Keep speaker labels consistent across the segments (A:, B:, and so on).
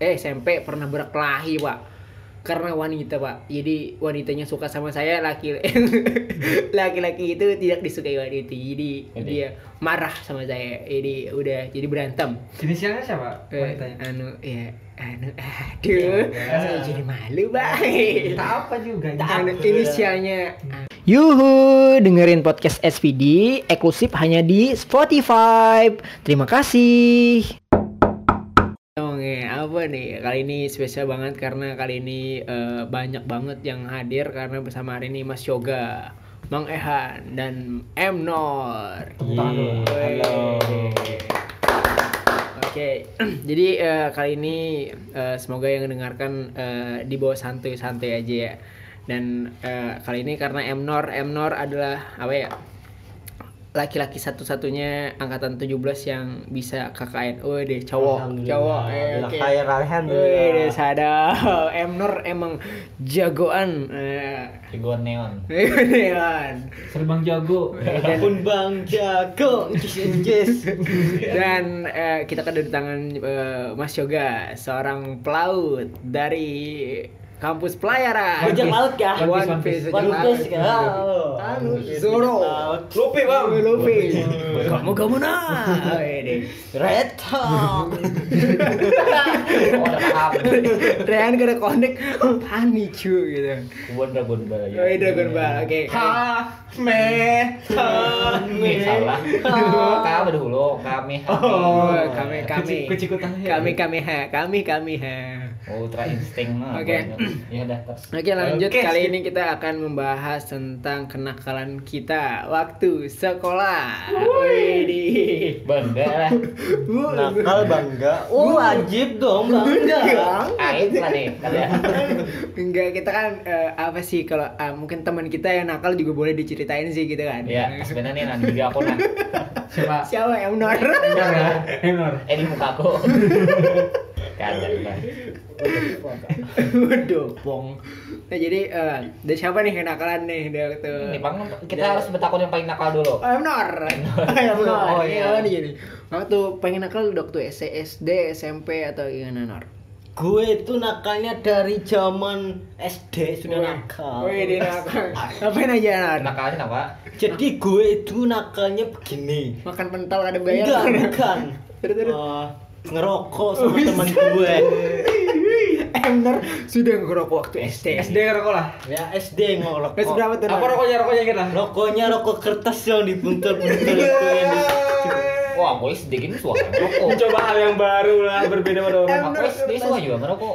A: eh SMP pernah berkelahi pak karena wanita pak jadi wanitanya suka sama saya laki laki-laki itu tidak disukai wanita jadi
B: Jadi?
A: dia marah sama saya jadi udah jadi berantem
C: Inisialnya siapa?
A: Eh,
C: Wanitanya.
A: anu ya anu aduh saya jadi malu bang
C: Tak apa juga.
A: anu inisialnya Yuhu, dengerin podcast SPD eksklusif hanya di Spotify. Terima kasih. Oke, apa nih? Kali ini spesial banget karena kali ini eh, banyak banget yang hadir karena bersama hari ini Mas Yoga, Mang Ehan dan M Nor.
B: Halo.
A: Oke, jadi eh, kali ini eh, semoga yang mendengarkan eh, di bawah santuy-santuy aja ya. Dan eh, kali ini karena M Nor, M Nor adalah apa ya? Laki-laki satu-satunya angkatan 17 yang bisa KKN. Oh deh, cowok,
D: Alhamdulillah.
A: cowok. Eh,
D: khair, alhamdulillah.
A: Wih, sadar. M Nor emang jagoan. Eh,
B: Jago neon.
A: Neon.
C: Serbang jago.
D: Pun Bang Jago, yes, yes.
A: Dan eh, kita kedatangan eh, Mas Yoga, seorang pelaut dari kampus pelayaran.
D: Bajak laut kah?
A: One Piece.
D: One Piece? Oh.
A: Anu, Zoro.
D: Luffy bang.
A: Luffy. Kamu kamu nah. Ini.
D: Red Tom.
B: Oh, ada paham.
A: Rehan gak ada connect. Apaan nih cu gitu.
B: Kubuan Dragon Ball ya.
A: Oh, Dragon Ball. Oke.
D: Ha me ha me.
B: salah. Kami dahulu, kami.
A: Oh, kami kami.
C: Kucikutan.
A: Kami kami ha. Kami kami ha.
B: Ultra insting mah.
A: Oke.
B: banyak. Ya udah terus.
A: Oke lanjut
D: Oke,
A: kali ini kita akan membahas tentang kenakalan kita waktu sekolah. Widih.
B: Bangga lah.
D: Nakal bangga. Oh wajib dong bangga.
B: Aib lah nih kalian.
A: Enggak kita kan eh, apa sih kalau ah, mungkin teman kita yang nakal juga boleh diceritain sih gitu kan.
B: Ya, sebenarnya nanti juga aku nah.
C: Siapa?
A: Siapa yang Nor?
C: Enor ya. Enor.
B: Eh di muka aku. Kagak lah.
A: Waduh, pong. Nah jadi eh, dari siapa nih yang nakalan nih dia waktu
B: Nih Bang, kita harus bertakun yang paling nakal dulu.
A: Oh, yang Nor. Yang Nor.
B: Oh,
A: iya.
B: iya.
A: nih gini. Waktu pengen nakal waktu SD, SMP atau gimana Nor?
D: Gue itu nakalnya dari zaman SD sudah
A: Wih.
D: nakal.
A: Wih, dia nakal. Ngapain aja Nor?
B: Nakalnya kenapa?
D: Jadi gue itu nakalnya begini.
A: Makan pentol ada bayar.
D: Enggak, bukan.
A: Terus, terus.
D: Eh, ngerokok sama teman gue.
A: Emner sudah ngerokok waktu SD.
C: SD ngerokok lah.
D: Ya SD ngerokok.
A: Kelas berapa tuh?
C: Apa rokoknya? Rokoknya kita.
D: Rokoknya rokok kertas yang dibuntel-buntel itu yang di-
B: Wah, aku SD gini suka ngerokok.
C: Mencoba hal yang baru lah, berbeda pada orang.
B: Aku SD suka juga ngerokok.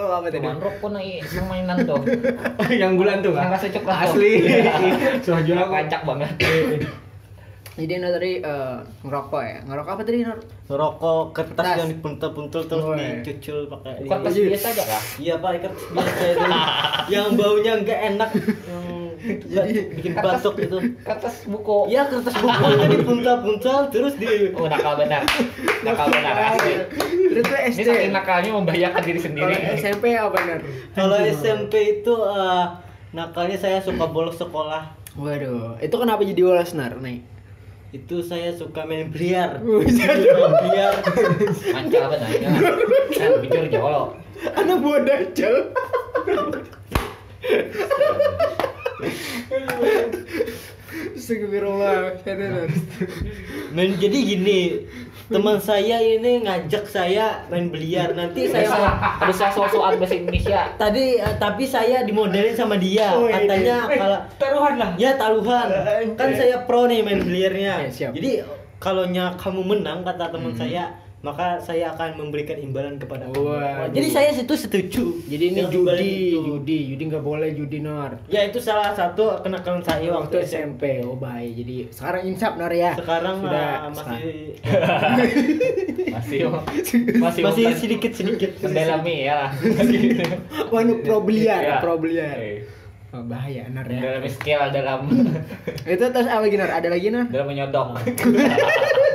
A: apa tadi?
B: Cuman rokok naik seneng mainan tuh.
C: yang bulan tuh
B: Yang
C: kan?
B: rasa coklat.
C: Asli. Sudah jual aku.
B: Kancak banget.
A: Jadi Nur tadi eh, ngerokok ya. Ngerokok apa tadi Nur?
D: Ngerokok kertas
A: Kertas.
D: yang dibuntel-buntel terus
A: Woi.
D: dicucul pakai
B: Kertas
D: ini.
B: biasa aja kah?
D: Iya pak, kertas biasa itu yang baunya nggak enak, yang nggak bikin batuk itu.
B: Kertas buku.
D: Iya kertas buku itu dibuntel-buntel terus di
B: Oh, nakal benar. Nakal benar asli.
A: Terus
B: Ini
A: SD.
B: saking nakalnya membahayakan diri sendiri.
A: Kalau SMP apa Nur?
D: Kalau SMP itu eh, nakalnya saya suka bolos sekolah.
A: Waduh, itu kenapa jadi bolos Nur nih?
D: Itu saya suka main biliar. Main biliar.
B: Mancal benar. ya. Kan bijur jolo.
A: Anak buah dajal. Astagfirullah. Nur.
D: Main jadi gini, teman saya ini ngajak saya main biliar. Nanti
B: Saya
D: saya
B: ada saya soal-soal bahasa Indonesia.
D: tadi eh, tapi saya dimodelin sama dia.
A: Oh, ini.
D: Katanya
C: Eh,
D: kalau
C: taruhan lah.
D: Ya taruhan. Kan saya pro nih main biliarnya.
A: Eh.
D: Jadi kalau nya kamu menang kata teman
A: Hmm.
D: saya, maka saya akan memberikan imbalan kepada kamu.
A: Wah.
D: Jadi saya situ setuju.
A: Jadi ini judi,
D: itu.
A: judi, judi nggak boleh judi Nur.
D: Ya itu salah satu kenakalan saya
A: waktu
D: waktu
A: SMP. Oh baik. Jadi sekarang insaf Nur ya.
D: Sekarang
A: sudah
D: ah, masih
B: Masih masih
D: masih sedikit sedikit.
B: mendalami ya lah.
A: Wanu pro biliar,
B: Iya.
A: pro biliar.
B: Eh,
A: Oh, bahaya Nur ya.
B: Dalam skill dalam
A: Itu terus apa lagi Nur? Ada lagi Nur?
B: dalam menyodok.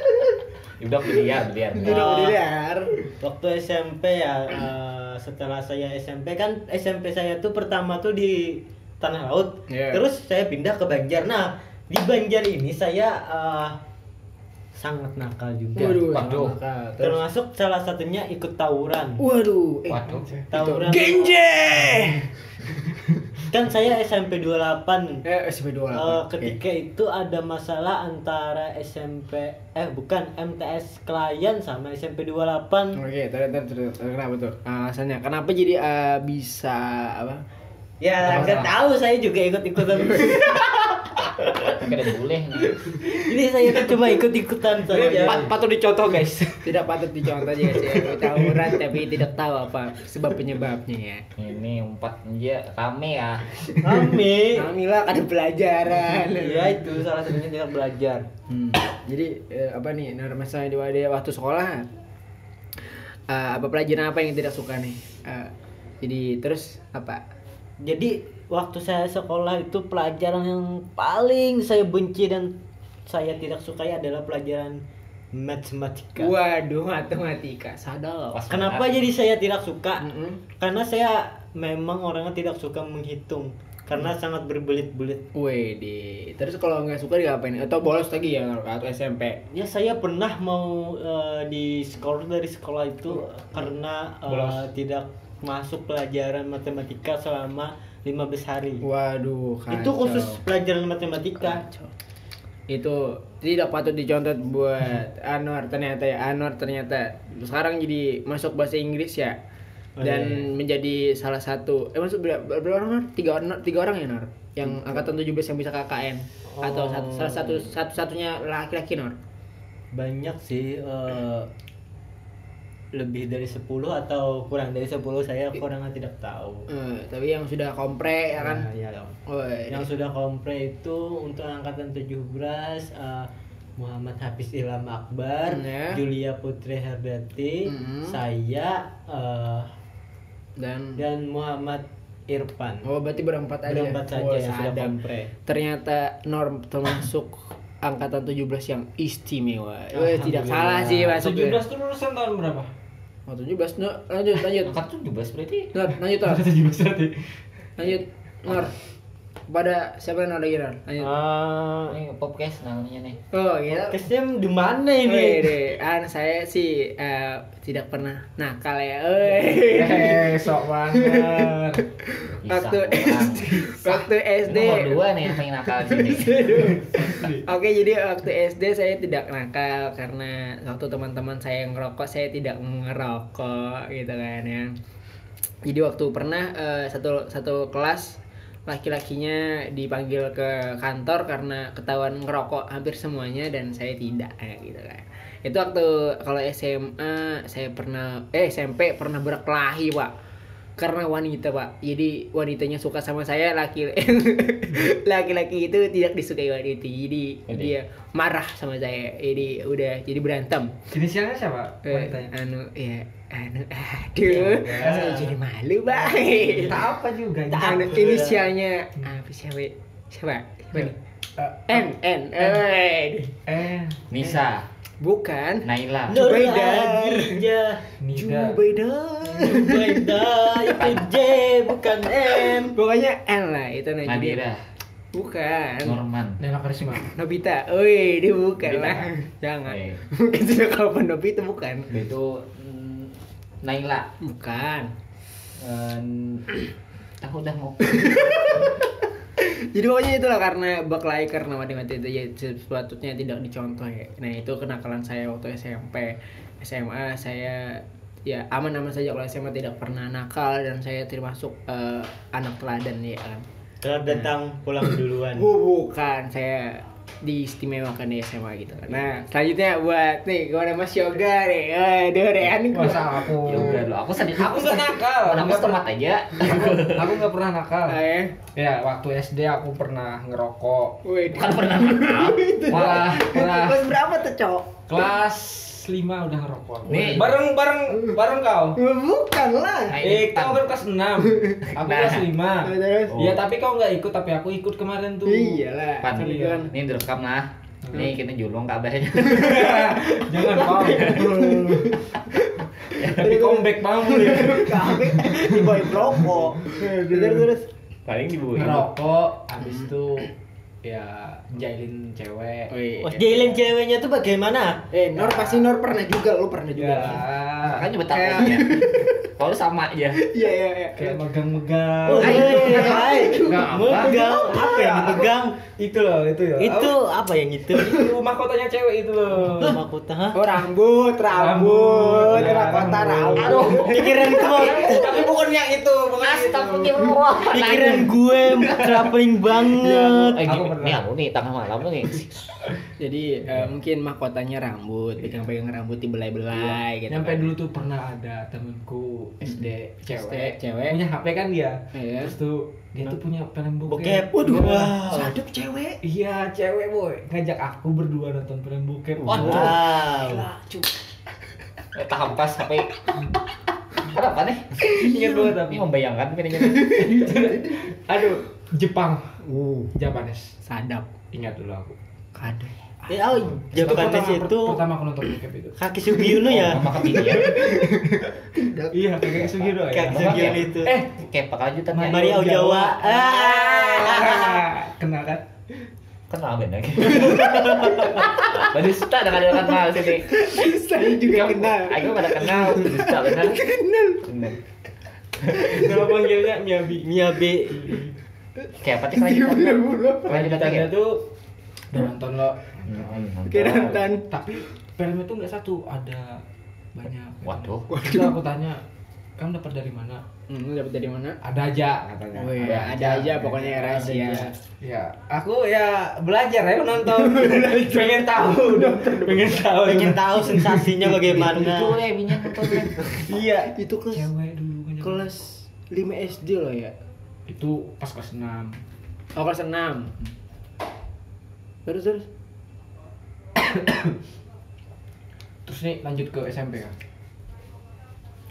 B: Udah biliar, biliar.
A: Duduk
D: Ah.
A: biliar.
D: Waktu SMP ya eh, setelah saya SMP kan SMP saya tuh pertama tuh di Tanah Laut.
A: Iya.
D: Terus saya pindah ke Banjar. Nah, di Banjar ini saya eh, sangat nakal juga.
A: Waduh,
B: Waduh.
A: nakal. Terus
D: Termasuk salah satunya ikut tawuran.
A: Waduh, eh,
B: Waduh.
D: Tawuran.
A: Genje.
D: Kan saya SMP 28.
A: Eh, SMP 28.
D: Eh, ketika itu ada masalah antara SMP eh bukan MTS klien sama SMP 28.
A: Oke, terus terus terus kenapa tuh? Alasannya kenapa jadi eh, bisa apa?
D: Ya nggak tahu saya juga ikut-ikutan.
B: Ada bule.
D: Ini saya kan cuma ikut-ikutan saja.
C: Pat- patut dicontoh guys.
A: Tidak patut dicontoh aja sih. Tawuran tapi tidak tahu apa sebab penyebabnya ya.
B: Ini empat dia rame ya.
D: Kami.
A: Alhamdulillah ada pelajaran.
D: Ya itu salah satunya tidak belajar.
A: Hmm. Jadi eh, apa nih? Nah, misalnya di waktu sekolah eh, apa pelajaran apa yang tidak suka nih? Eh, jadi terus apa?
D: Jadi waktu saya sekolah itu pelajaran yang paling saya benci dan saya tidak sukai adalah pelajaran matematika.
A: Waduh, matematika. Sadar.
B: Pas
D: Kenapa jadi saya tidak suka?
A: Mm-mm.
D: Karena saya memang orangnya tidak suka menghitung karena sangat berbelit-belit.
A: Wede. Terus kalau nggak suka diapain? Atau bolos lagi ya atau SMP?
D: Ya saya pernah mau eh, di sekolah dari sekolah itu karena eh,
C: Bolos.
D: tidak masuk pelajaran matematika selama 15 hari.
A: Waduh, kacau.
D: Itu khusus pelajaran matematika.
A: Kacau. Itu tidak patut dicontoh buat Anwar ternyata ya Anwar ternyata sekarang jadi masuk bahasa Inggris ya
D: Oh,
A: dan
D: iya, iya.
A: menjadi salah satu eh masuk berapa, berapa orang Nor? Tiga orang tiga orang ya Nor yang angkatan 17 yang bisa KKN atau
D: Oh.
A: satu, salah satu satu satunya laki-laki Nor
D: Banyak sih eh, lebih dari 10 atau kurang dari 10 saya kurang tidak tahu.
A: Eh, tapi yang sudah kompre ya kan
D: Nah, ya.
A: Woi.
D: Yang sudah kompre itu untuk angkatan 17 eh, Muhammad Hafiz Ilham Akbar,
A: Ya.
D: Julia Putri Herdati,
A: Mhm.
D: saya eh,
A: dan
D: dan Muhammad Irfan.
A: oh berarti berempat aja
D: Berempat saja
A: Oh,
D: yang sudah kompre.
A: ternyata norm termasuk angkatan 17 yang istimewa. Weh, tidak salah sih masuk.
C: 17 tuh lulusan tahun berapa?
A: Oh, 17 no, lanjut lanjut.
B: Angkat 17 berarti.
A: Nor, lanjut Nor.
C: 17 berarti.
A: Lanjut Nor. Pada siapa yang Nor? Lanjut.
D: Ah,
B: Ini podcast namanya nih.
A: Oh, gitu.
D: Kesnya di mana
A: Wih,
D: ini?
A: deh. An saya sih eh, tidak pernah nakal ya.
C: Eh, sok banget.
A: Waktu. SD, waktu SD.
B: Nomor dua nih yang paling nakal sini.
A: Oke, jadi waktu SD saya tidak nakal karena waktu teman-teman saya yang ngerokok, saya tidak ngerokok gitu kan ya. Jadi waktu pernah eh, satu satu kelas laki-lakinya dipanggil ke kantor karena ketahuan ngerokok hampir semuanya dan saya tidak ya, gitu kan. Itu waktu kalau SMA saya pernah eh SMP pernah berkelahi, Pak karena wanita pak. Jadi wanitanya suka sama saya laki laki-laki itu tidak disukai wanita. Jadi
B: Jadi?
A: dia marah sama saya. Jadi udah jadi berantem.
C: Inisialnya siapa?
A: Eh,
C: Wanitanya.
A: anu ya anu aduh. Saya jadi malu bang
C: Tak apa juga.
A: anu inisialnya. Apa siapa? Siapa? Siapa nih? N N. Eh
C: Eh,
A: bukan
B: Naila.
A: Jubaida.
C: Nida.
A: Jubaida
D: Jubaida itu J bukan M.
A: pokoknya N lah itu nah, jadi-
B: Nadira,
A: bukan
B: Norman.
C: Nela Karisma.
A: Nobita, woi dia bukan
B: Nobita.
A: lah, jangan. Sudah kalau Nobita bukan,
B: Itu mm, Naila.
A: bukan.
B: Eh, Aku udah mau.
A: Jadi pokoknya itulah karena berkelahi karena matematika itu ya sepatutnya tidak dicontoh ya. Nah itu kenakalan saya waktu SMP, SMA saya ya aman-aman saja kalau SMA tidak pernah nakal dan saya termasuk eh, anak teladan ya kan.
D: Datang pulang duluan.
A: Bu, bukan saya diistimewakan di SMA gitu kan. Nah selanjutnya buat nih gimana Mas Yoga nih, aduh Rehan nih gua-
C: Masa aku.
B: Ya udah lo, aku sedih.
C: Aku nggak nakal.
B: Aku setemat aja.
C: Aku, aku nggak pernah nakal.
A: Ah, ya.
C: Waktu SD aku pernah ngerokok.
A: Wih,
B: Kan pernah nakal.
C: Malah pernah
A: kelas berapa tuh cok?
C: kelas 5 udah ngerokok.
B: Nih.
C: Bareng bareng bareng kau.
A: Bukan lah.
C: Eh, kau baru kelas 6. Aku
B: Nah.
C: kelas 5.
A: Terus?
C: Iya, tapi kau nggak ikut, tapi aku ikut kemarin tuh.
A: Iyalah.
B: Pan,
A: Kan kan.
B: ini direkam lah. Nih kita julung kabehnya.
C: Jangan kau. tapi comeback banget ya.
A: Kami di boy rokok. Terus terus.
B: Paling dibuat.
C: Ngerokok, habis itu ya jailin cewek.
A: Oh, iya.
D: Wah, jailin ceweknya tuh bagaimana?
A: Eh, Nor pasti Nor pernah juga, lu pernah
C: Ya,
A: juga.
B: Makanya betapa
A: Kayak-
B: ya. Kalau sama aja.
A: Iya, iya, iya.
C: kayak megang-megang.
D: Oh, hai.
B: Enggak apa.
D: Megang apa yang dipegang?
C: itu loh, itu ya.
D: Itu apa yang itu?
C: itu mahkotanya cewek itu loh.
D: Mahkota.
A: Oh, rambut, rambut,
C: Rambut,
A: mahkota
C: rambut.
A: rambut.
D: Aduh, pikiran gue,
A: Tapi bukan yang itu, bukan yang itu.
B: Astagfirullah.
D: pikiran gue traveling banget.
B: Eh,
C: Aku pernah.
B: nih aku nih tengah malam nih.
A: Jadi eh, mungkin mahkotanya rambut, pegang-pegang rambut dibelai-belai gitu.
C: Nyampe
A: kan.
C: dulu tuh pernah ada temenku SD cewek,
A: SD cewek.
C: punya HP kan dia.
A: Iya.
C: Terus tuh dia tuh punya film bokep.
D: Bokep.
A: Waduh,
C: Iya.
A: wow. sadap cewek.
C: Iya, cewek boy ngajak aku berdua nonton film bokep.
B: Waduh.
D: Wow.
B: Eh, tahap pas sampai Kenapa nih?
C: Ingat banget tapi.
B: Ini membayangkan filmnya.
C: Aduh, Jepang,
A: Uh,
C: Japanes.
A: sadap.
C: Ingat dulu aku.
A: Kado.
D: Eh, oh, Japanes itu
C: pertama aku nonton bokep itu.
D: kaki Sugiono ya.
B: Sama kebinian.
C: Iya, kayak Sugiro ya.
D: Kaki Sugiono itu.
C: Eh,
B: Kayak pak lanjutannya.
D: Maria Ojawa.
C: Ah, kenal kan?
B: Kenal beda gitu. Barista dengan ada kenal sini.
A: Saya juga kenal.
B: Aku pada kenal. Barista benar.
A: Kenal.
B: Benar.
C: Nama panggilnya Miyabi.
D: Miyabe.
B: Kayak apa sih kelanjutannya?
C: Lanjutannya
B: Kelanjutannya
C: tuh udah nonton lo.
A: Kira nonton.
C: Tapi film itu nggak satu, ada banyak.
B: Waduh.
C: Terus aku tanya, kamu dapat dari mana?
A: Hmm, dapat dari mana?
C: Ada aja katanya.
A: Oh iya, ada aja pokoknya
C: Ada
A: rahasia.
C: Ya, aku ya belajar ya nonton. pengen tahu, pengen tahu.
D: Pengen tahu sensasinya bagaimana.
B: Itu ya minyak nontonnya.
C: Iya.
A: Itu kelas
C: Cewek dulu kan.
A: kelas 5 SD loh ya.
C: Itu pas kelas 6.
A: Oh, kelas 6. Terus terus.
C: Terus nih lanjut ke SMP kan.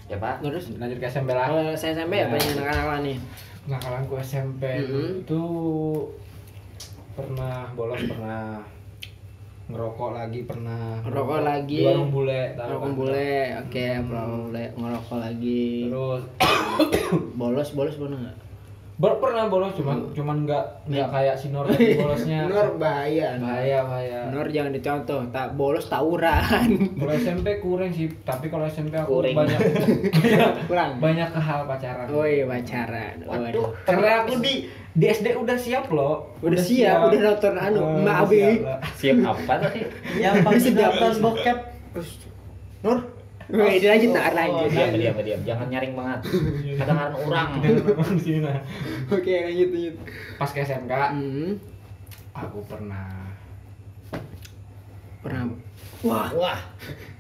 B: Ya pak.
A: Terus
C: Lanjut ke SMP lah.
A: kalau saya SMP ya
C: Ya.
A: banyak anak-anak nih.
C: Nakalanku SMP
A: Mhm.
C: itu pernah bolos pernah ngerokok lagi pernah
A: Ngerokok lagi.
C: di warung bule kan?
A: bule, oke, warung bule ngerokok lagi.
C: terus
A: Bolos, bolos pernah nggak?
C: Ber- pernah bolos cuman cuman nggak nggak kayak si tadi bolosnya
A: Nur bahaya.
C: bahaya bahaya
A: Nur jangan dicontoh, tak bolos tawuran.
C: kalau SMP kurang sih tapi kalau SMP aku
B: Kurang.
C: banyak banyak
A: Kurang.
C: banyak ke hal pacaran
A: Oh iya pacaran. Waduh.
C: karena aku di di SD udah siap loh
A: Udah siap, udah nonton anu,
C: Oh,
A: Mbak
C: udah
A: Abi.
C: siap.
B: Siap apa tadi?
D: Yang paling nonton bokep.
A: Nur. Wih, dia lanjut nah, lanjut.
B: Diam, diam, diam. Jangan nyaring banget. Kadang-kadang orang.
C: Di sini, nah.
A: Oke, lanjut lanjut.
C: pas ke SMK
A: Hmm,
C: aku pernah
A: pernah. Wah,
B: Wah.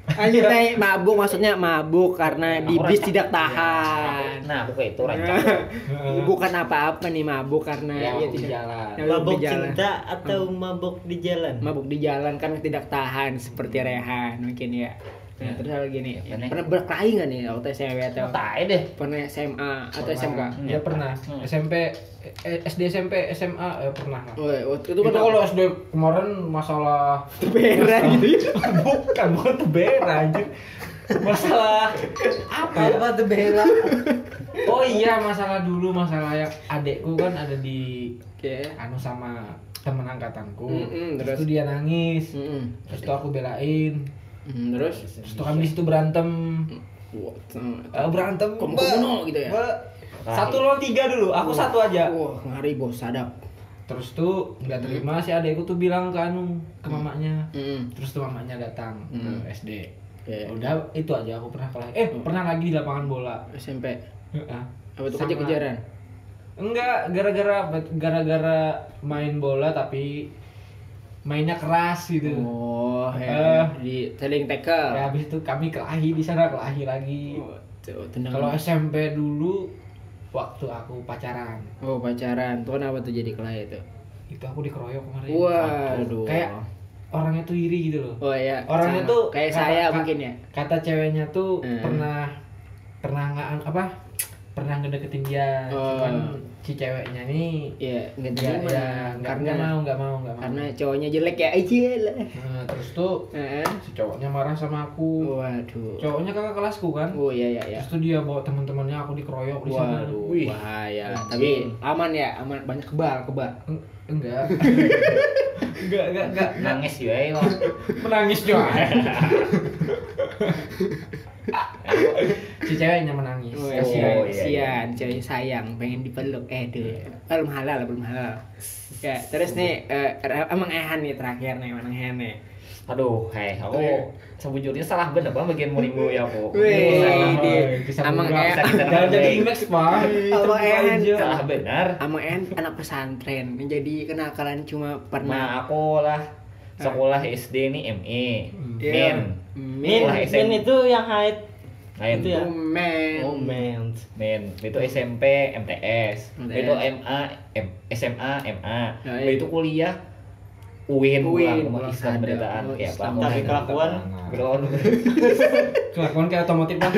A: lanjut naik mabuk maksudnya mabuk karena di
B: Aku
A: bis
B: rancang.
A: tidak tahan.
B: Nah, aku kayak itu rancang.
A: Bukan apa-apa nih mabuk karena
C: ya,
A: ya
C: di
A: tidak
C: jalan
A: Ya, di jalan.
D: cinta atau mabok di jalan?
A: mabuk di jalan kan tidak tahan seperti Rehan mungkin ya. Nah, terus ada gini,
B: Ya, bener.
A: pernah berkelahi nggak nih waktu SMP atau
B: Tai deh.
A: pernah SMA atau
C: Pernah.
A: SMK?
C: ya pernah
B: Hmm.
C: SMP eh, SD SMP SMA eh, pernah lah.
A: Oh, waktu
C: itu
A: itu kan
C: kalau SD kemarin masalah
A: beran gitu.
C: bukan bukan tebera anjir masalah apa ya?
D: Apa tuh bela?
C: oh iya masalah dulu masalah yang adekku kan ada di
A: Oke.
C: anu sama temen angkatanku
A: Mm-mm,
C: terus
A: terus?
C: itu dia nangis terus itu aku belain
A: Hmm, terus
C: itu kami di situ berantem
A: Wah,
C: Eh, berantem
A: kuno gitu ya?
C: Mbak. satu lawan tiga dulu aku
A: Wah.
C: satu aja
A: Wah, ngari bos, sadap.
C: terus tuh nggak terima si adekku tuh bilang ke anu ke mamanya
A: Mm.
C: terus tuh mamanya datang
A: Hmm.
C: ke SD
A: Oke.
C: udah itu aja aku pernah kalah eh pernah lagi di lapangan bola
A: SMP.
C: Heeh.
A: Apa tuh
C: Sama-
A: kejar-kejaran?
C: enggak gara-gara gara-gara main bola tapi mainnya keras gitu
A: Oh, ya. di saling tackle.
C: ya habis itu kami kelahi di sana kelahi lagi
A: Oh,
C: kalau SMP dulu waktu aku pacaran
A: Oh, pacaran. Tuh kenapa tuh jadi kelahi itu?
C: itu aku dikeroyok kemarin
A: Waduh.
C: kayak orangnya tuh iri gitu loh
A: Oh iya.
C: orangnya
A: sama.
C: tuh
A: kayak
C: kata-
A: saya
C: ka-
A: mungkin ya.
C: kata ceweknya tuh
A: Hmm.
C: pernah pernah nggak apa pernah ngedeketin dia
A: Oh.
C: cuman si ceweknya nih
A: ya nggak
C: nggak
A: terima.
C: ya nggak
A: karena
C: nggak mau nggak mau nggak mau.
A: karena cowoknya jelek ya aja lah.
C: Nah, terus tuh
A: Heeh.
C: si cowoknya marah sama aku.
A: Waduh.
C: Cowoknya kakak kelasku kan?
A: Oh iya iya iya.
C: Terus tuh dia bawa teman-temannya aku dikeroyok di sana.
A: Waduh,
C: Wih,
A: bahaya.
C: anjing.
A: Tapi aman ya, aman. Banyak kebal, kebal.
C: eng- enggak. Enggak enggak enggak.
B: Nangis juga ya
C: menangis juga si ceweknya menangis
A: Oh,
B: iya,
C: kasihan
B: iya.
A: Kasihan, cewek sayang, pengen dipeluk. Eh, tuh. Belum halal, belum halal. Ya, terus nih eh, emang Ehan nih terakhir nih, emang Ehan nih.
B: Aduh, hei, aku
A: Iya.
B: sebujurnya salah bener bang bagian minggu ya aku.
A: Wih,
B: Salah,
A: di-
C: bisa
A: Amang
C: buka,
A: eh,
C: bisa
B: kita
C: jangan jadi image pak
A: Sama Ehan.
B: Salah benar.
A: Sama Ehan anak pesantren, jadi kenakalan cuma
B: Nah,
A: pernah
B: aku lah sekolah SD nih ME,
A: Iya.
B: men,
D: Min,
B: Sekolah
D: min itu yang haid
B: lain
D: Itu ya?
A: men.
D: Oh man.
B: men, itu SMP MTS,
A: MTS.
B: itu MA, M, SMA MA,
A: Ya, iya.
B: itu kuliah UIN,
A: UIN,
B: pulang,
A: pulang
B: Islam beritaan
A: Oh, Islam.
B: apa?
D: Tapi kelakuan
B: Kelakuan
C: kelakuan kayak otomotif pak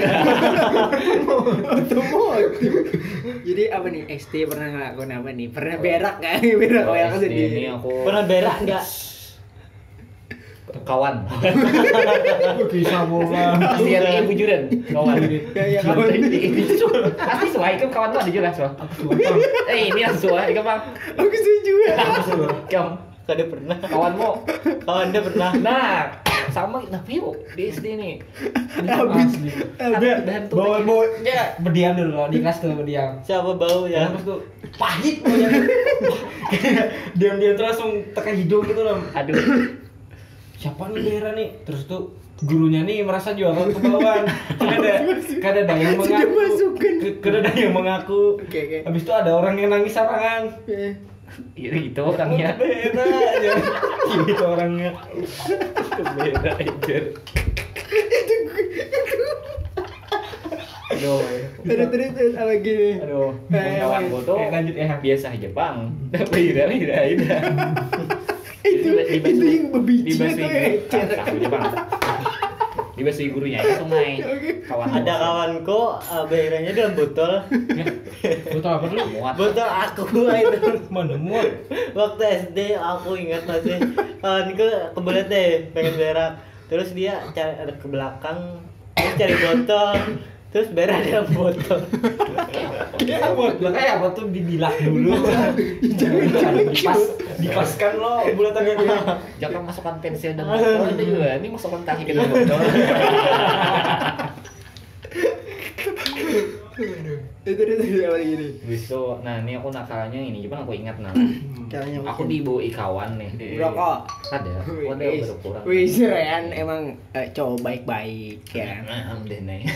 A: Otomotif. Jadi apa nih? SD pernah ngelakuin apa nih? Pernah berak kan? Berak kayak
B: SD
A: sendiri.
B: ini aku
D: Pernah berak enggak?
B: Kawan.
C: bisa bola
B: Kasihan ibu juran, kawan.
A: Ya, ya, kawan.
B: Asli suai kan kawan tuh ada jelas loh. Eh ini yang suai kan bang.
A: Aku setuju ya.
B: Kamu
D: Kada pernah.
B: kawanmu.
D: Kawan dia pernah.
B: Nah, sama nah yuk di SD nih.
A: Habis.
C: Bawa bawa dia berdiam dulu loh, di kelas tuh berdiam
D: Siapa bau ya?
C: terus tuh pahit pokoknya diam-diam terus langsung tekan hidung gitu loh
B: aduh
C: siapa nih daerah nih terus tuh gurunya nih merasa juga ke bawah kan ada kan ada yang mengaku
A: masukkan.
C: kan ada yang mengaku
A: Oke, oke.
C: habis itu ada orang yang nangis sarangan
B: iya gitu orangnya.
C: beda aja gitu orangnya
B: Beda aja. Aduh,
A: Terus terus terus apa gini?
B: aduh,
A: Eh,
B: kawan gue tuh
C: eh, lanjut ya
B: biasa aja bang. Beda beda beda.
A: Itu itu yang berbiji
B: di bang. Di bahasa gurunya itu sungai. Kawan
D: Ada kawanku uh, dalam botol.
C: lu tau apa dulu
B: muat.
D: Botol aku itu.
C: mana muat
D: Waktu SD aku ingat masih kawanku kebelet deh pengen berak. Terus dia cari ada ke belakang terus cari botol terus berak dalam botol.
C: ya bilang kayak apa tuh dibilah dulu jangan dipas dipaskan lo bulatannya dia
B: Jangan masukkan pensil dan botol itu juga. Ini masukkan tahi ke dalam botol.
A: Itu itu itu gini?
B: Habis itu, nah ini aku nakalnya ini, cuman aku ingat nah.
A: Caranya
B: Aku dibawa kawan nih.
A: Rokok.
B: Ada. Ada berkurang.
A: Wih, si Ryan emang eh, cowok baik-baik ya.
B: Nah, deh nih.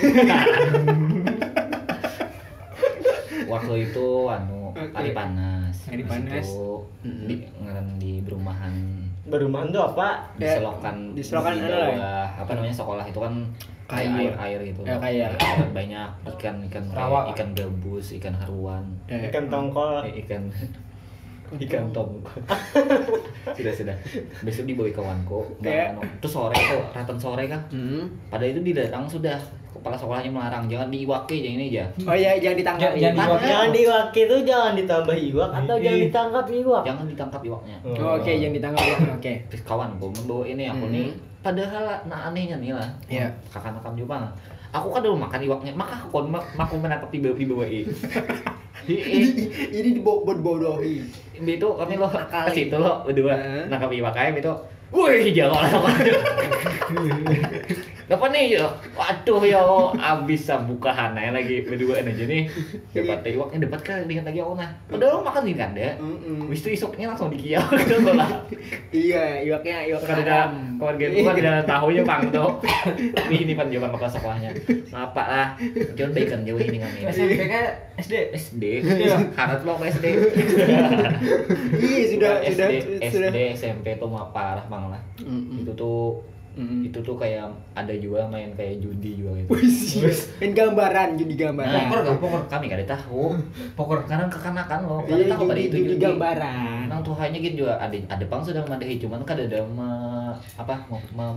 B: Waktu itu anu hari panas.
A: Hari panas.
B: itu di di perumahan
D: Berumahan tuh apa?
B: di
A: Ya,
B: selokan
A: di ya?
B: bawah, apa namanya sekolah itu kan kayak
A: Kayu.
B: air air gitu
A: Ya, kayak.
B: Banyak ikan ikan
C: Rawa.
B: ikan gabus ikan haruan
A: Eh,
D: Ikan tongkol.
B: ikan ikan tongkol sudah sudah besok dibawa kawanku
A: Kayak-
B: Nah, terus sore tuh ratan sore kan
A: Hmm.
B: pada itu didatang sudah kepala sekolahnya melarang jangan diiwaki aja ini aja
A: Oh iya, jangan ditangkap.
C: Jangan- jangan
A: ya.
C: diwakil.
D: Jangan diwak itu jangan ditambah iwak atau
C: Ih.
D: jangan ditangkap iwak.
B: jangan ditangkap iwaknya
A: Oh, Oke, jangan ditangkap ya. Oke.
B: terus kawanku membawa ini aku
A: Hmm.
B: nih padahal nah anehnya nih lah
A: Iya.
B: kakak nakam juga lah. aku kan udah makan iwaknya maka aku kon aku menangkap di bawah di bawah
A: Ini ini dibodohi.
B: itu kami lo ke situ lo berdua
A: Heeh.
B: nangkap iwak aja itu wih jangan lah Apa nih ya? Waduh ya abis bukahan aja lagi berdua aja nih. Dapat iwaknya dapat kan lihat lagi aku nah. Padahal makan di kanda. Wis itu isuknya langsung dikiau gitu lah.
A: Iya, iwaknya iwak
B: Kan ada keluarga itu kan tidak tahunya bang tuh. Ini ini pan juga kepala sekolahnya. Apa lah? Jangan bacon jauh ini kami.
C: SMP kan SD
B: SD.
C: Iya.
B: Harap lo ke SD.
A: Iya, sudah
B: SD,
A: sudah sudah.
B: SD, SMP tuh mah parah bang lah.
A: Mm-mm.
B: Itu tuh
A: Mm-mm.
B: itu tuh kayak ada juga main kayak judi juga gitu.
A: Main gambaran,
B: Nah,
A: gambaran.
B: poker gak poker kami gak ada tahu. Poker karena kekanakan lo. Kada
A: Iya,
B: tahu pada
A: judi,
B: itu
A: judi
B: judi.
A: gambaran.
B: Nang Tuhanya gitu juga ada ada pang sudah memadahi cuman kada ada me, apa mem, mem,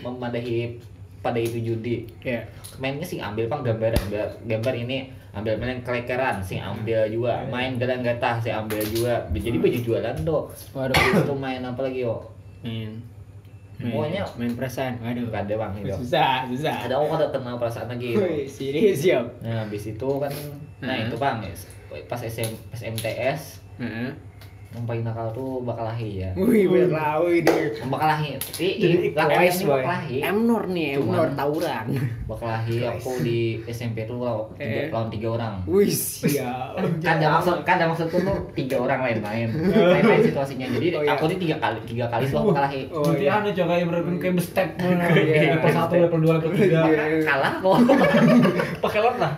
B: memadahi pada itu judi
A: ya
B: mainnya sih ambil pang gambar gambar, gambar ini ambil main kelekeran sih ambil juga main gadang gatah sih ambil juga jadi baju jualan do
A: waduh
B: itu main apa lagi yo
A: main main,
B: Pokoknya-
A: main perasaan waduh
B: ada bang itu
A: susah susah
B: ada aku ada kenal perasaan lagi.
A: Wih, serius ya
B: nah habis itu kan nah
A: Heeh.
B: itu bang pas SM, pas MTS
A: Heeh.
B: Yang paling nakal tuh bakal lahi ya
A: Wih, ini.
B: yang bakal lahi
A: Jadi
B: i, lah
A: kelas
B: ini
A: boy.
B: bakal lahi
A: Emnor nih, Emnor tawuran.
B: bakal lahi aku di SMP tuh lawan tiga,
A: Eh.
B: lawan tiga orang
A: Wih, siap.
B: kan ada maksud kan ada maksudku tuh tiga orang lain main lain lain situasinya jadi
A: Oh, iya.
B: aku ini tiga kali tiga kali tuh aku kalahi
A: Oh,
C: Berarti
A: iya.
C: anu coba kayak bener kayak bestep.
A: Iya.
C: Level satu, level dua, level tiga.
B: Kalah kok
C: Pakai lot lah.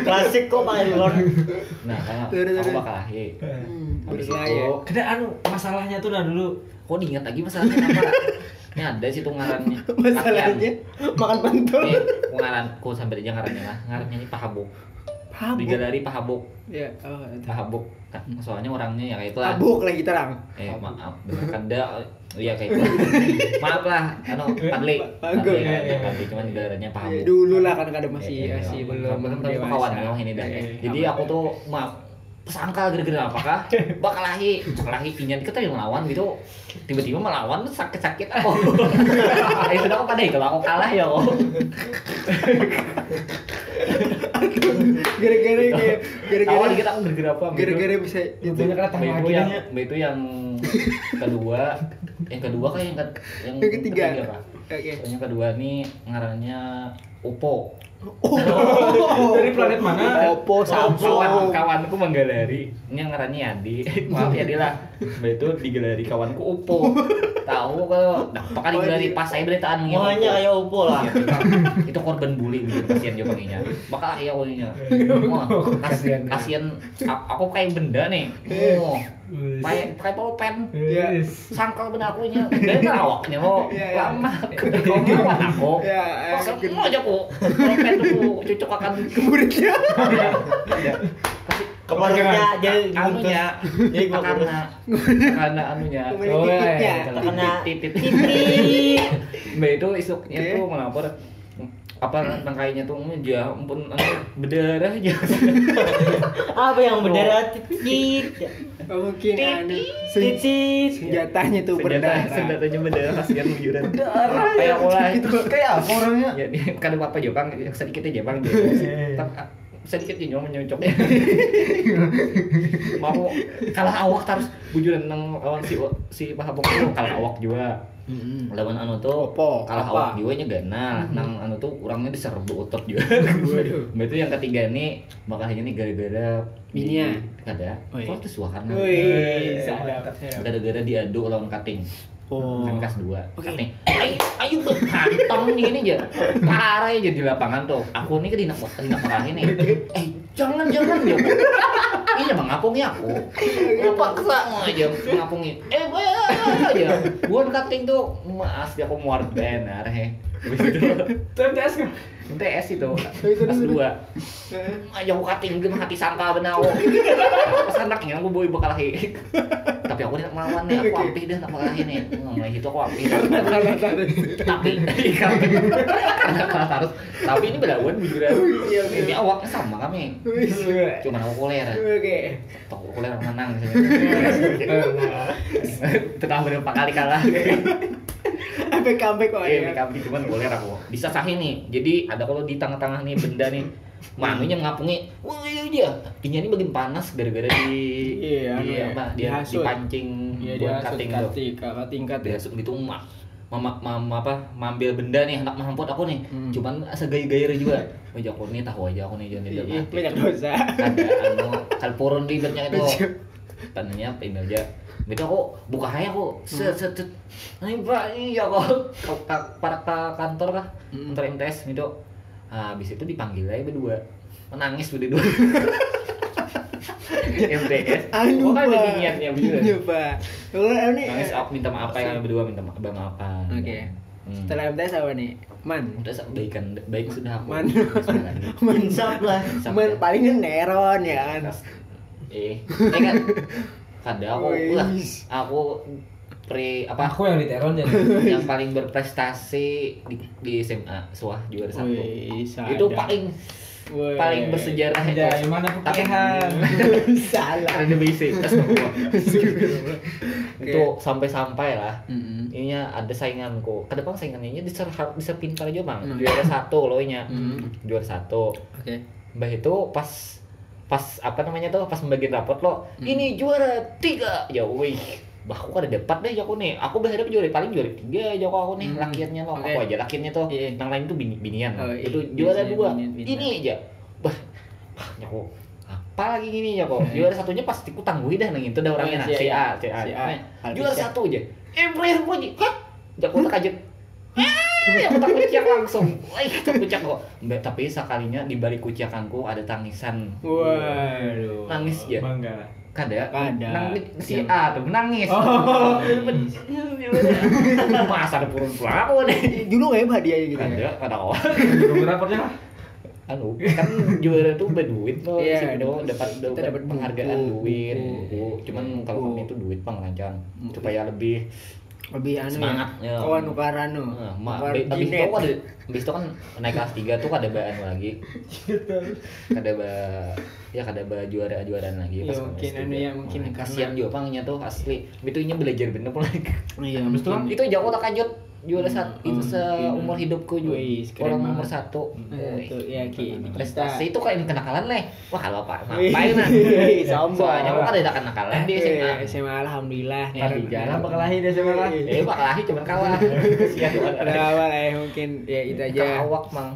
D: Klasik kok pakai lord.
B: nah aku bakal lahi
A: Hmm, berlayar.
C: Kada anu masalahnya tuh nah dulu.
B: kok diingat lagi masalahnya apa ini ada sih tuh ngarannya
A: Masalahnya makan pentol.
B: ini ngaranku sampai aja ngarannya lah ngarannya ini pahabuk
A: Habuk.
B: tiga dari pahabuk
A: Ya, oh, itu.
B: pahabuk Kan, soalnya orangnya ya kayak itulah
A: Habuk lagi terang.
B: eh maaf kan dah iya kayak itu maaf lah anu padli
A: Bagus.
B: Padli,
A: Iya, iya.
B: padli cuman negaranya pahabuk
A: Dulu lah kan kada masih
B: Iya, iya,
A: masih
B: iya.
A: belum dewasa.
B: kawan ya ini dah
A: Iya, iya.
B: jadi aku tuh maaf sangka gara-gara apakah? Bakal lahi bakal lahi pinjan kita yang melawan gitu. Tiba-tiba melawan tuh sakit-sakit. Aku itu aku pada itu aku kalah ya
A: gara-gara gara-gara
B: awal dikit aku gara-gara apa?
A: gara-gara bisa itu.
B: Mbak itu yang itu yang kedua yang kedua kayak yang, yang,
A: Yang ketiga.
B: Pak.
A: Oke
B: yang kedua nih ngarannya Upo
C: Dari planet mana?
A: Oppo
B: kawan
A: Samsung.
B: Kawanku menggalari ini yang ngarannya Yadi. Maaf ya lah. Mbak itu digelari kawanku Upo tahu kalau nah, apakah digelari pas saya beritaan
D: Muanya kayak Oppo lah.
B: Iya, itu, itu korban bully gitu kasihan dia panggilnya bakal ya oninya wah kasihan kasihan. Aku kayak benda nih. Oh kayak kayak pulpen.
A: Iya.
B: sangkal benda aku nya dari awaknya mau
A: Iya, iya.
B: lama kau ngelawan aku.
A: Ya,
B: Masa
A: mungkin.
B: mau aja kok pulpen tuh cocok akan
A: muridnya
D: Kemarutnya jadi
B: anunya.
D: Jadi gua
B: karena karena anunya. Oh iya
D: Karena
B: titit
D: titik.
B: mbak itu isuknya tuh melapor apa tangkainya tuh ya ampun anu, berdarah aja.
D: Apa yang berdarah? Titit?
A: Oh, mungkin anu sen-
D: Titit.
A: senjatanya tuh berdarah.
B: senjatanya berdarah kasihan bujuran apa yang mulai?
C: Kayak apa orangnya?
B: ya dia kan apa Jepang yang sedikit aja bang. Tapi, sedikit aja nyong menyocoknya mau kalah awak terus bujuran nang lawan si si pahabok itu kalah awak juga
A: Mm-mm.
B: lawan anu tuh
A: Oppo,
B: kalah
A: apa?
B: awak juga nya ganal nang anu tuh orangnya diserbu otot juga itu yang ketiga nih makanya nih gara-gara
A: Bininya?
B: ada
A: Oh, iya.
B: kok tuh
A: sadap.
B: gara-gara diadu lawan kating
A: Oh.
B: kan kelas 2
A: Oke.
B: kating ayo ayo nih ini aja parah aja di lapangan tuh aku nih ke dina dina parahin nih eh jangan jangan ya ini bang ngapungi aku. Paksa aja ngapungi eh gue aja gue kating tuh mas dia aku muar benar he.
C: TMTS kan?
B: MTS itu. Kelas
A: dulu.
B: 2 aja aku kating hati sangka benar. Pas anaknya aku boy bakal lahi tapi aku tidak melawan nih aku ampih dah tak lahi nih mulai itu aku
A: tadi.
B: tapi karena terus tapi ini belawan bujuran
A: Iya,
B: ini awaknya sama kami
A: Wih.
B: cuman aku koler
A: Oke.
B: aku koler menang berapa kali kalah
A: Sampai comeback kok
B: eh
A: ya.
B: kami cuman aku bisa sahih nih jadi ada kalau di tengah-tengah nih benda nih manunya ngapungi wah iya iya. Dia ini bagian panas gara-gara di
A: Iya,
B: di
A: anu ya,
B: apa dia
A: dihasut.
B: dipancing
A: Iya
B: buat
A: dia
B: cutting tuh.
A: tingkat kakak tingkat ya.
B: dia gitu mah mama mama apa mambil benda nih hendak mamput aku nih.
A: Hmm.
B: cuman segaya-gaya juga. Wajah aku nih tahu aja aku nih jangan tidak
A: Iya,
B: mati.
A: banyak dosa.
B: ada anu kalpurun ribetnya itu. Tandanya apa ini aja. Begitu aku buka aja aku. Set set set. Ini pak ini ya kok. Para kantor kah?
A: Hmm.
B: kantor MTS gitu habis itu dipanggil aja berdua menangis berdua MTS
A: Anu,
B: oh kan ada niatnya berdua.
A: Kalau ini
B: nangis aku minta maaf ya kami berdua minta maaf bang apa
A: Oke.
B: Hmm.
A: Setelah MTS apa nih? Man.
B: udah baikan baik sudah aku
A: Man.
B: Bismillah.
D: Insaf lah.
A: Man palingnya neron ya kan.
B: eh eh kan kada aku lah aku pre apa
C: Aku yang diteron jadi.
B: yang paling berprestasi di, di SMA Suah juara satu
A: Wih,
B: itu paling
A: Wih.
B: paling bersejarah itu
C: Ada yang mana
B: Tapi-
C: kepehan.
A: Salah.
B: ada basic itu sampai-sampai lah
A: Mm-mm.
B: ininya ada sainganku ke depan saingannya bisa bisa pintar aja bang
A: Hmm.
B: juara satu loh nya
A: Hmm.
B: juara satu
A: Oke.
B: mbah itu pas pas apa namanya tuh pas membagiin rapot lo
A: Hmm.
B: ini juara tiga ya wih bah aku ada dapat deh aku nih aku berharap juara paling juara tiga aja kok aku nih
A: Hmm.
B: lakiannya lo
A: Oke.
B: aku aja lakiannya tuh
A: Iya.
B: yang lain tuh bini binian
A: Oh, iya.
B: itu juara dua
A: binian, binian.
B: ini aja bah bah kok apa lagi gini kok
A: Iya.
B: juara satunya pasti ku tangguhi dah nang itu dah orangnya
A: Oh,
B: nah
A: si A.
B: A si A
A: Si A. Alvisa.
B: juara satu aja eh berakhir puji hah jago tak kajet Ya, aku tak kuciak langsung. Wih, tak kuciak kok. Mbak, tapi sekalinya di balik kuciakanku ada tangisan.
A: Waduh.
B: Nangis ya.
C: Bangga.
B: Kada.
A: Kada.
B: Nangis si A tuh nangis.
C: Oh.
B: Masa ada purun pula aku nih.
A: Dulu nggak ya hadiahnya gitu.
B: Kada, kada.
C: Belum rapotnya lah.
B: Anu, kan juara tuh berduit loh.
A: Iya,
B: Sip, do, dapat dapat
A: dapat
B: penghargaan duit.
A: buku.
B: buku. Cuman kalau kami itu duit pengerancang
A: Buku.
B: supaya lebih
A: Lebih anu
B: Semangat,
A: ya.
B: ya.
A: Kawan nukaran nu.
B: Nah, ma,
A: Nukar
B: abis itu kan ada, abis itu kan naik kelas 3 tuh ada bahan lagi. Ada ba ya kada ba juara juaraan lagi
A: Ya,
B: kelas
A: mungkin
B: tiga.
A: anu ya, mungkin
B: Nah, kasihan juga pangnya tuh asli. Itu nya belajar bener pula.
A: Iya,
C: Habis itu
B: itu jago tak kanjut juara satu itu
A: oh,
B: seumur
A: iya.
B: hidupku juga.
A: Wih,
B: Orang nomor satu.
A: Itu ya ki
B: Prestasi itu kayak kenakalan leh. Wah kalau pak ngapain nah? Soalnya kan ada kenakalan di SMA.
A: Eh, SMA alhamdulillah.
B: Di jalan
C: bakal lahir deh sama lah.
B: Eh bakal lahir cuman kalah.
A: Awal ya mungkin ya itu aja.
B: Kawak mang.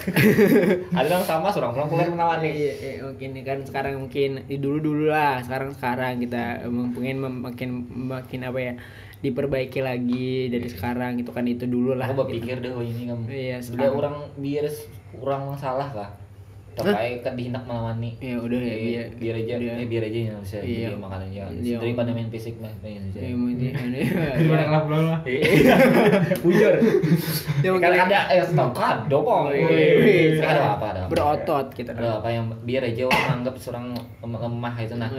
B: ada yang sama surang pulang pulang menawan nih.
A: Iya, iya, mungkin kan sekarang mungkin dulu dulu lah sekarang sekarang kita pengen makin makin apa ya diperbaiki lagi dari sekarang itu kan itu dulu lah
B: Aku
A: gitu.
B: berpikir deh oh ini kamu.
A: Iya,
B: Udah orang biar orang salah kah? Tapi kan dihindak melawani.
A: ya udah ya biar
B: biar aja
A: biar-
B: eh, biar aja yang bisa
A: Iya.
B: dia makan aja.
A: Iya.
B: daripada main fisik mah main aja
A: ya mungkin
C: Gimana kalau pulang lah?
B: Iya. bujur.
A: Ya,
B: kan ada eh stop kado kok
A: Wih, wih,
B: ada apa ada
A: berotot kita.
B: Ada apa yang biar aja orang anggap seorang lem- lemah itu nah.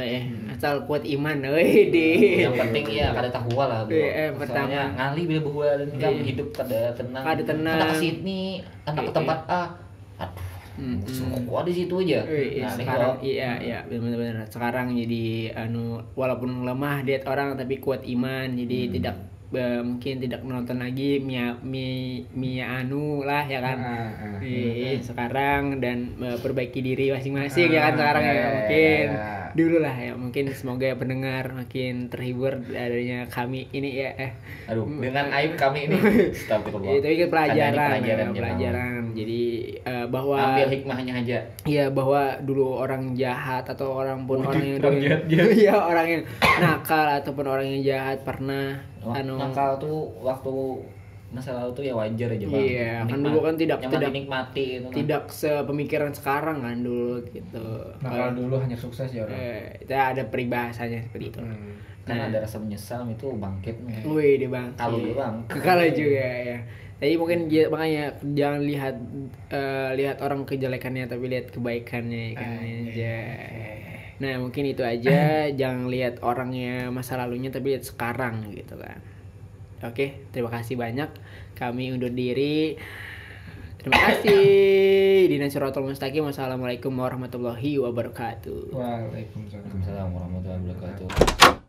A: Asal kuat iman weh di.
B: Yang penting ya kada tahu lah
A: Iya, eh, pertama.
B: Soalnya ngali bila bahwa dan
A: Iya.
B: hidup kada tenang.
A: Kada tenang.
B: kada ke sini kada ke
A: Iya,
B: tempat A. Aduh
A: Hmm.
B: Gua di situ aja
A: Wih,
B: nah
A: sekarang
B: kalau
A: iya iya benar-benar sekarang jadi anu walaupun lemah diet orang tapi kuat iman jadi
B: Hmm.
A: tidak eh, mungkin tidak menonton lagi Mia Mi Mia Anu lah ya kan
C: Ah, ah.
A: Iya, sekarang dan eh, perbaiki diri masing-masing ya kan
C: Ah,
A: sekarang
C: ya,
A: ya
C: ya,
A: mungkin
C: ya.
A: Dulu lah ya mungkin semoga pendengar makin terhibur adanya kami ini ya eh.
B: Aduh dengan aib kami ini. Astagfirullah.
A: itu kan pelajaran
B: ini
A: ya,
B: pelajaran,
A: pelajaran, jadi eh, bahwa
B: ambil hikmahnya aja.
A: Iya bahwa dulu orang jahat atau orang pun
B: Wujud
A: orang yang
B: orang
A: udah-
B: jahat-jahat.
A: Iya orang yang nakal ataupun orang yang jahat pernah
B: Wah,
A: anu.
B: nakal tuh waktu masa lalu tuh ya wajar aja bang
A: Iya, kan
B: Nikmat-
A: dulu kan tidak-
B: yang
A: tidak-
B: dinikmati itu nah.
A: tidak sepemikiran sekarang kan dulu gitu.
C: Nah kalau dulu hanya sukses ya orang.
A: eh, kita ada peribahasanya seperti itu.
C: Hmm.
B: karena
A: Nah.
B: ada rasa menyesal itu bangkit nih
A: Wih, di bang.
B: kalau dulu bang
A: Kalau juga ya. Jadi mungkin ya, makanya jangan lihat eh, lihat orang kejelekannya tapi lihat kebaikannya kan aja. Nah mungkin itu aja jangan lihat orangnya masa lalunya tapi lihat sekarang gitu kan. Oke terima kasih banyak kami undur diri. Terima kasih. Dina Suratul Mustaqim. Wassalamualaikum warahmatullahi wabarakatuh.
C: Waalaikumsalam.
B: Waalaikumsalam warahmatullahi wabarakatuh